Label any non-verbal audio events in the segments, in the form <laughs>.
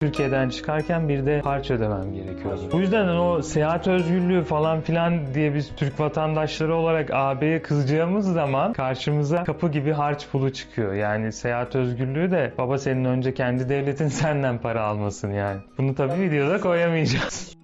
Türkiye'den çıkarken bir de harç ödemem gerekiyordu. Bu yüzden o seyahat özgürlüğü falan filan diye biz Türk vatandaşları olarak AB'ye kızacağımız zaman karşımıza kapı gibi harç pulu çıkıyor. Yani seyahat özgürlüğü de baba senin önce kendi devletin <laughs> senden para almasın yani. Bunu tabii videoda koyamayacağız.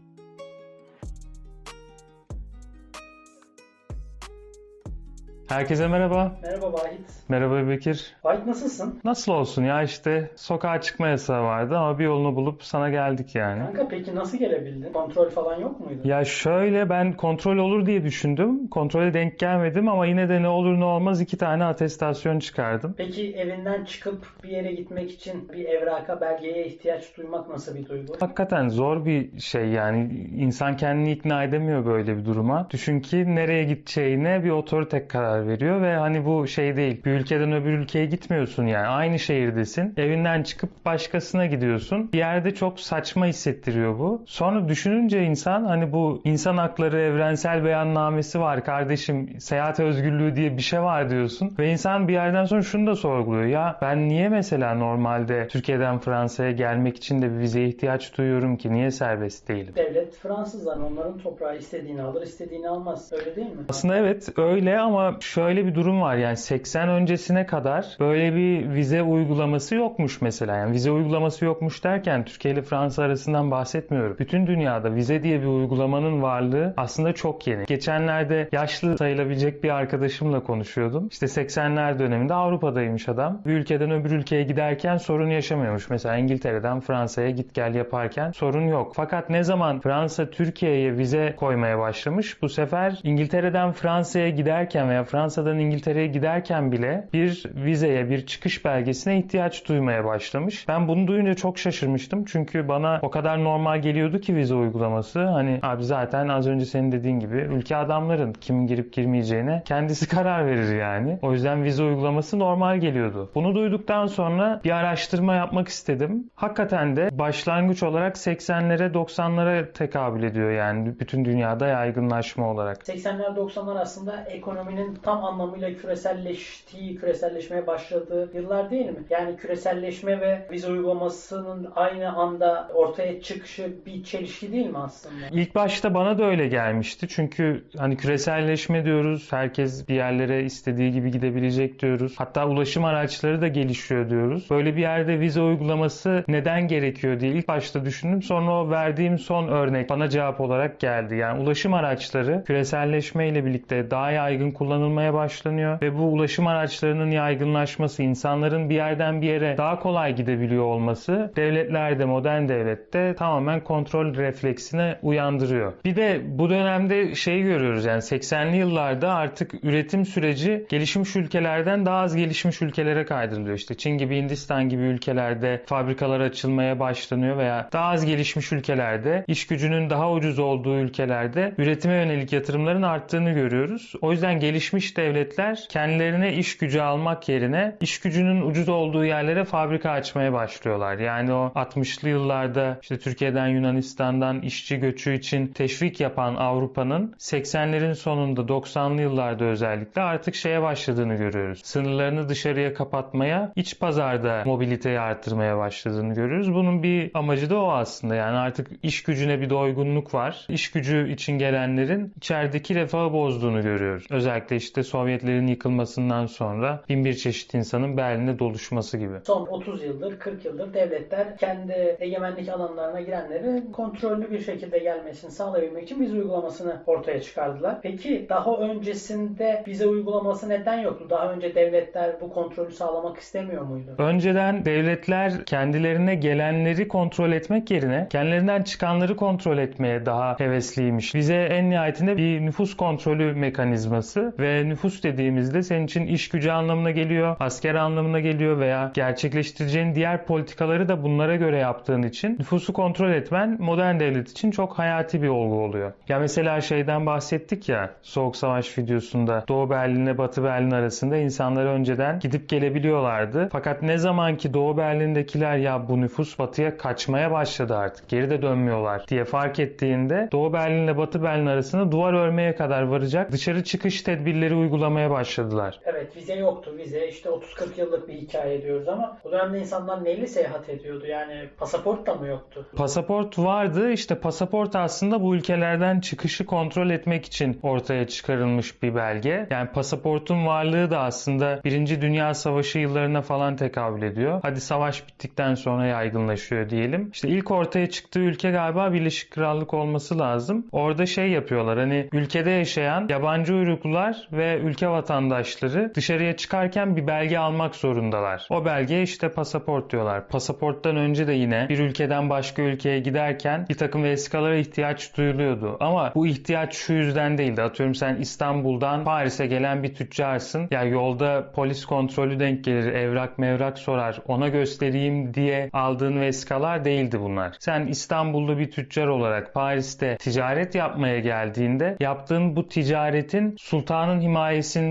Herkese merhaba. Merhaba Vahit. Merhaba Bekir. Vahit nasılsın? Nasıl olsun ya işte sokağa çıkma yasağı vardı ama bir yolunu bulup sana geldik yani. Kanka peki nasıl gelebildin? Kontrol falan yok muydu? Ya şöyle ben kontrol olur diye düşündüm. Kontrole denk gelmedim ama yine de ne olur ne olmaz iki tane atestasyon çıkardım. Peki evinden çıkıp bir yere gitmek için bir evraka, belgeye ihtiyaç duymak nasıl bir duygu? Hakikaten zor bir şey yani insan kendini ikna edemiyor böyle bir duruma. Düşün ki nereye gideceğine bir otorite karar veriyor ve hani bu şey değil. Bir ülkeden öbür ülkeye gitmiyorsun yani. Aynı şehirdesin. Evinden çıkıp başkasına gidiyorsun. Bir yerde çok saçma hissettiriyor bu. Sonra düşününce insan hani bu insan hakları evrensel beyannamesi var kardeşim seyahat özgürlüğü diye bir şey var diyorsun. Ve insan bir yerden sonra şunu da sorguluyor. Ya ben niye mesela normalde Türkiye'den Fransa'ya gelmek için de bir vizeye ihtiyaç duyuyorum ki? Niye serbest değilim? Devlet Fransızlar onların toprağı istediğini alır, istediğini almaz. Öyle değil mi? Aslında evet öyle ama şöyle bir durum var yani 80 öncesine kadar böyle bir vize uygulaması yokmuş mesela. Yani vize uygulaması yokmuş derken Türkiye ile Fransa arasından bahsetmiyorum. Bütün dünyada vize diye bir uygulamanın varlığı aslında çok yeni. Geçenlerde yaşlı sayılabilecek bir arkadaşımla konuşuyordum. İşte 80'ler döneminde Avrupa'daymış adam. Bir ülkeden öbür ülkeye giderken sorun yaşamıyormuş. Mesela İngiltere'den Fransa'ya git gel yaparken sorun yok. Fakat ne zaman Fransa Türkiye'ye vize koymaya başlamış bu sefer İngiltere'den Fransa'ya giderken veya Fransa'dan İngiltere'ye giderken bile bir vizeye, bir çıkış belgesine ihtiyaç duymaya başlamış. Ben bunu duyunca çok şaşırmıştım. Çünkü bana o kadar normal geliyordu ki vize uygulaması. Hani abi zaten az önce senin dediğin gibi ülke adamların kimin girip girmeyeceğine kendisi <laughs> karar verir yani. O yüzden vize uygulaması normal geliyordu. Bunu duyduktan sonra bir araştırma yapmak istedim. Hakikaten de başlangıç olarak 80'lere 90'lara tekabül ediyor yani bütün dünyada yaygınlaşma olarak. 80'ler 90'lar aslında ekonominin tam anlamıyla küreselleştiği, küreselleşmeye başladığı yıllar değil mi? Yani küreselleşme ve vize uygulamasının aynı anda ortaya çıkışı bir çelişki değil mi aslında? İlk başta bana da öyle gelmişti. Çünkü hani küreselleşme diyoruz. Herkes bir yerlere istediği gibi gidebilecek diyoruz. Hatta ulaşım araçları da gelişiyor diyoruz. Böyle bir yerde vize uygulaması neden gerekiyor diye ilk başta düşündüm. Sonra o verdiğim son örnek bana cevap olarak geldi. Yani ulaşım araçları küreselleşme ile birlikte daha yaygın kullanılmaya başlanıyor ve bu ulaşım araçlarının yaygınlaşması, insanların bir yerden bir yere daha kolay gidebiliyor olması devletlerde, modern devlette tamamen kontrol refleksine uyandırıyor. Bir de bu dönemde şey görüyoruz yani 80'li yıllarda artık üretim süreci gelişmiş ülkelerden daha az gelişmiş ülkelere kaydırılıyor. İşte Çin gibi, Hindistan gibi ülkelerde fabrikalar açılmaya başlanıyor veya daha az gelişmiş ülkelerde, iş gücünün daha ucuz olduğu ülkelerde üretime yönelik yatırımların arttığını görüyoruz. O yüzden gelişmiş devletler kendilerine iş gücü almak yerine iş gücünün ucuz olduğu yerlere fabrika açmaya başlıyorlar. Yani o 60'lı yıllarda işte Türkiye'den Yunanistan'dan işçi göçü için teşvik yapan Avrupa'nın 80'lerin sonunda 90'lı yıllarda özellikle artık şeye başladığını görüyoruz. Sınırlarını dışarıya kapatmaya, iç pazarda mobiliteyi arttırmaya başladığını görüyoruz. Bunun bir amacı da o aslında. Yani artık iş gücüne bir doygunluk var. İş gücü için gelenlerin içerideki refahı bozduğunu görüyoruz. Özellikle işte Sovyetlerin yıkılmasından sonra bin bir çeşit insanın Berlin'de doluşması gibi. Son 30 yıldır, 40 yıldır devletler kendi egemenlik alanlarına girenleri kontrollü bir şekilde gelmesini sağlayabilmek için vize uygulamasını ortaya çıkardılar. Peki daha öncesinde vize uygulaması neden yoktu? Daha önce devletler bu kontrolü sağlamak istemiyor muydu? Önceden devletler kendilerine gelenleri kontrol etmek yerine kendilerinden çıkanları kontrol etmeye daha hevesliymiş. Bize en nihayetinde bir nüfus kontrolü mekanizması ve nüfus dediğimizde senin için iş gücü anlamına geliyor, asker anlamına geliyor veya gerçekleştireceğin diğer politikaları da bunlara göre yaptığın için nüfusu kontrol etmen modern devlet için çok hayati bir olgu oluyor. Ya mesela şeyden bahsettik ya Soğuk Savaş videosunda Doğu Berlin ile Batı Berlin arasında insanlar önceden gidip gelebiliyorlardı. Fakat ne zaman ki Doğu Berlin'dekiler ya bu nüfus batıya kaçmaya başladı artık geri de dönmüyorlar diye fark ettiğinde Doğu Berlin ile Batı Berlin arasında duvar örmeye kadar varacak dışarı çıkış tedbirleri vizeleri uygulamaya başladılar. Evet vize yoktu. Vize işte 30-40 yıllık bir hikaye diyoruz ama o dönemde insanlar neyle seyahat ediyordu? Yani pasaport da mı yoktu? Pasaport vardı. İşte pasaport aslında bu ülkelerden çıkışı kontrol etmek için ortaya çıkarılmış bir belge. Yani pasaportun varlığı da aslında Birinci Dünya Savaşı yıllarına falan tekabül ediyor. Hadi savaş bittikten sonra yaygınlaşıyor diyelim. İşte ilk ortaya çıktığı ülke galiba Birleşik Krallık olması lazım. Orada şey yapıyorlar hani ülkede yaşayan yabancı uyruklular ve ülke vatandaşları dışarıya çıkarken bir belge almak zorundalar. O belge işte pasaport diyorlar. Pasaporttan önce de yine bir ülkeden başka ülkeye giderken bir takım vesikalara ihtiyaç duyuluyordu. Ama bu ihtiyaç şu yüzden değildi. Atıyorum sen İstanbul'dan Paris'e gelen bir tüccarsın. Ya yolda polis kontrolü denk gelir, evrak mevrak sorar. Ona göstereyim diye aldığın vesikalar değildi bunlar. Sen İstanbullu bir tüccar olarak Paris'te ticaret yapmaya geldiğinde yaptığın bu ticaretin sultanın himayesinde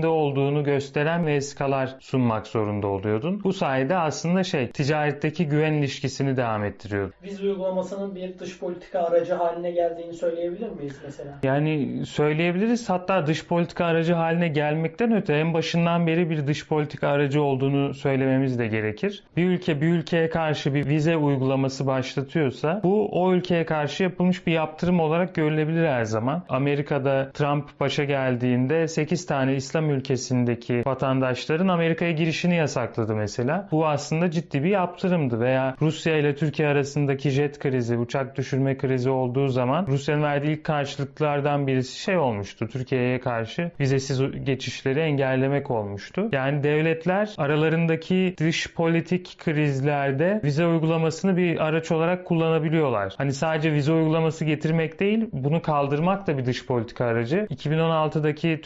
olduğunu gösteren vesikalar sunmak zorunda oluyordun. Bu sayede aslında şey ticaretteki güven ilişkisini devam ettiriyordu. Vize uygulamasının bir dış politika aracı haline geldiğini söyleyebilir miyiz mesela? Yani söyleyebiliriz hatta dış politika aracı haline gelmekten öte en başından beri bir dış politika aracı olduğunu söylememiz de gerekir. Bir ülke bir ülkeye karşı bir vize uygulaması başlatıyorsa bu o ülkeye karşı yapılmış bir yaptırım olarak görülebilir her zaman. Amerika'da Trump başa geldiğinde 8 tane İslam ülkesindeki vatandaşların Amerika'ya girişini yasakladı mesela. Bu aslında ciddi bir yaptırımdı veya Rusya ile Türkiye arasındaki jet krizi, uçak düşürme krizi olduğu zaman Rusya'nın verdiği ilk karşılıklardan birisi şey olmuştu. Türkiye'ye karşı vizesiz geçişleri engellemek olmuştu. Yani devletler aralarındaki dış politik krizlerde vize uygulamasını bir araç olarak kullanabiliyorlar. Hani sadece vize uygulaması getirmek değil, bunu kaldırmak da bir dış politika aracı. 2016'daki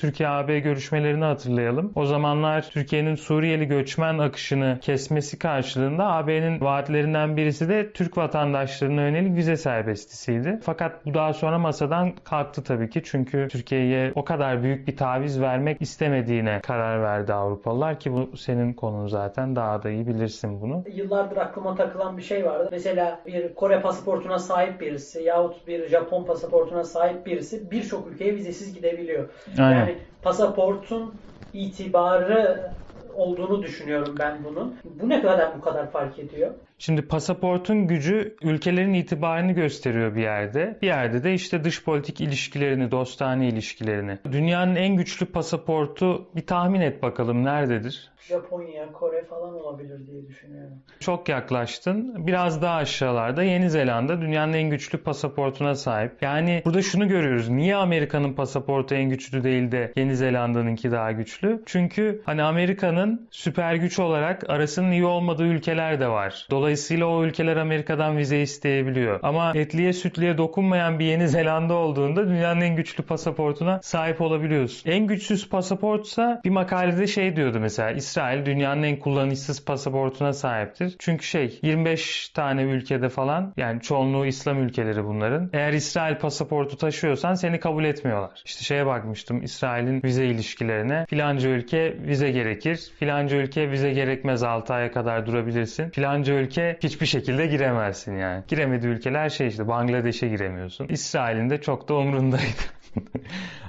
Türkiye-AB görüşmelerini hatırlayalım. O zamanlar Türkiye'nin Suriyeli göçmen akışını kesmesi karşılığında AB'nin vaatlerinden birisi de Türk vatandaşlarına yönelik vize serbestisiydi. Fakat bu daha sonra masadan kalktı tabii ki. Çünkü Türkiye'ye o kadar büyük bir taviz vermek istemediğine karar verdi Avrupalılar ki bu senin konun zaten daha da iyi bilirsin bunu. Yıllardır aklıma takılan bir şey vardı. Mesela bir Kore pasaportuna sahip birisi yahut bir Japon pasaportuna sahip birisi birçok ülkeye vizesiz gidebiliyor. Aynen. Yani pasaportun itibarı olduğunu düşünüyorum ben bunun. Bu ne kadar bu kadar fark ediyor? Şimdi pasaportun gücü ülkelerin itibarını gösteriyor bir yerde. Bir yerde de işte dış politik ilişkilerini, dostane ilişkilerini. Dünyanın en güçlü pasaportu bir tahmin et bakalım nerededir? Japonya, Kore falan olabilir diye düşünüyorum. Çok yaklaştın. Biraz daha aşağılarda Yeni Zelanda dünyanın en güçlü pasaportuna sahip. Yani burada şunu görüyoruz. Niye Amerika'nın pasaportu en güçlü değil de Yeni Zelanda'nınki daha güçlü? Çünkü hani Amerika'nın süper güç olarak arasının iyi olmadığı ülkeler de var. Dolayısıyla o ülkeler Amerika'dan vize isteyebiliyor. Ama etliye sütlüye dokunmayan bir Yeni Zelanda olduğunda dünyanın en güçlü pasaportuna sahip olabiliyorsun. En güçsüz pasaportsa bir makalede şey diyordu mesela İsrail dünyanın en kullanışsız pasaportuna sahiptir. Çünkü şey 25 tane ülkede falan yani çoğunluğu İslam ülkeleri bunların. Eğer İsrail pasaportu taşıyorsan seni kabul etmiyorlar. İşte şeye bakmıştım İsrail'in vize ilişkilerine. Filanca ülke vize gerekir. Filanca ülke vize gerekmez 6 aya kadar durabilirsin. Filanca ülke hiçbir şekilde giremezsin yani. Giremediği ülkeler şey işte Bangladeş'e giremiyorsun. İsrail'in de çok da umrundaydı. <laughs>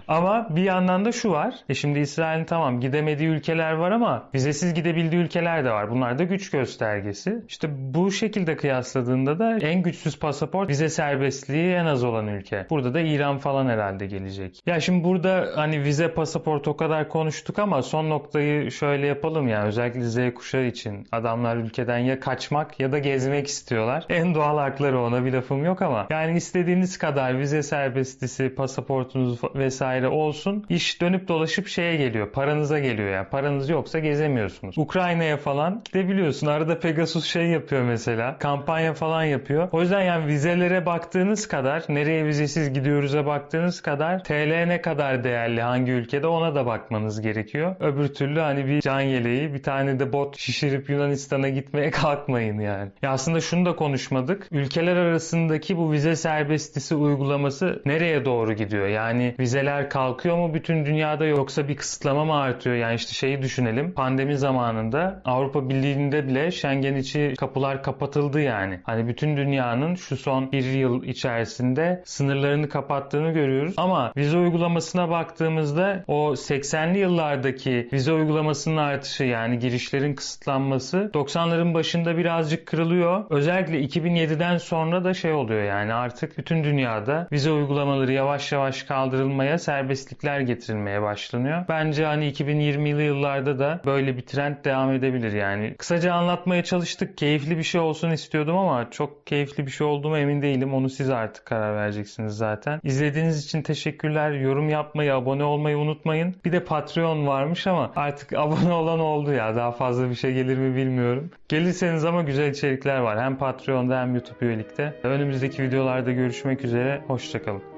ama bir yandan da şu var. E şimdi İsrail'in tamam gidemediği ülkeler var ama vizesiz gidebildiği ülkeler de var. Bunlar da güç göstergesi. İşte bu şekilde kıyasladığında da en güçsüz pasaport vize serbestliği en az olan ülke. Burada da İran falan herhalde gelecek. Ya şimdi burada hani vize pasaport o kadar konuştuk ama son noktayı şöyle yapalım ya özellikle Z kuşağı için. Adamlar ülkeden ya kaçmak ya da gezmek istiyorlar. En doğal hakları ona bir lafım yok ama yani istediğiniz kadar vize serbestisi, pasaportunuz vesaire olsun. İş dönüp dolaşıp şeye geliyor. Paranıza geliyor yani. Paranız yoksa gezemiyorsunuz. Ukrayna'ya falan gidebiliyorsun. Arada Pegasus şey yapıyor mesela. Kampanya falan yapıyor. O yüzden yani vizelere baktığınız kadar, nereye vizesiz gidiyoruz'a baktığınız kadar TL ne kadar değerli hangi ülkede ona da bakmanız gerekiyor. Öbür türlü hani bir can yeleği, bir tane de bot şişirip Yunanistan'a gitmeye <laughs> kalkmayın yani. Ya aslında şunu da konuşmadık. Ülkeler arasındaki bu vize serbestisi uygulaması nereye doğru gidiyor? Yani vizeler kalkıyor mu bütün dünyada yoksa bir kısıtlama mı artıyor? Yani işte şeyi düşünelim. Pandemi zamanında Avrupa Birliği'nde bile Schengen içi kapılar kapatıldı yani. Hani bütün dünyanın şu son bir yıl içerisinde sınırlarını kapattığını görüyoruz. Ama vize uygulamasına baktığımızda o 80'li yıllardaki vize uygulamasının artışı yani girişlerin kısıtlanması 90'ların başında birazcık kırılıyor. Özellikle 2007'den sonra da şey oluyor yani artık bütün dünyada vize uygulamaları yavaş yavaş kaldırılmaya, serbestlikler getirilmeye başlanıyor. Bence hani 2020'li yıllarda da böyle bir trend devam edebilir yani. Kısaca anlatmaya çalıştık. Keyifli bir şey olsun istiyordum ama çok keyifli bir şey olduğuma emin değilim. Onu siz artık karar vereceksiniz zaten. İzlediğiniz için teşekkürler. Yorum yapmayı, abone olmayı unutmayın. Bir de Patreon varmış ama artık <laughs> abone olan oldu ya. Daha fazla bir şey gelir mi bilmiyorum. Gelirseniz ama güzel içerikler var. Hem Patreon'da hem YouTube üyelikte. Önümüzdeki videolarda görüşmek üzere. Hoşçakalın.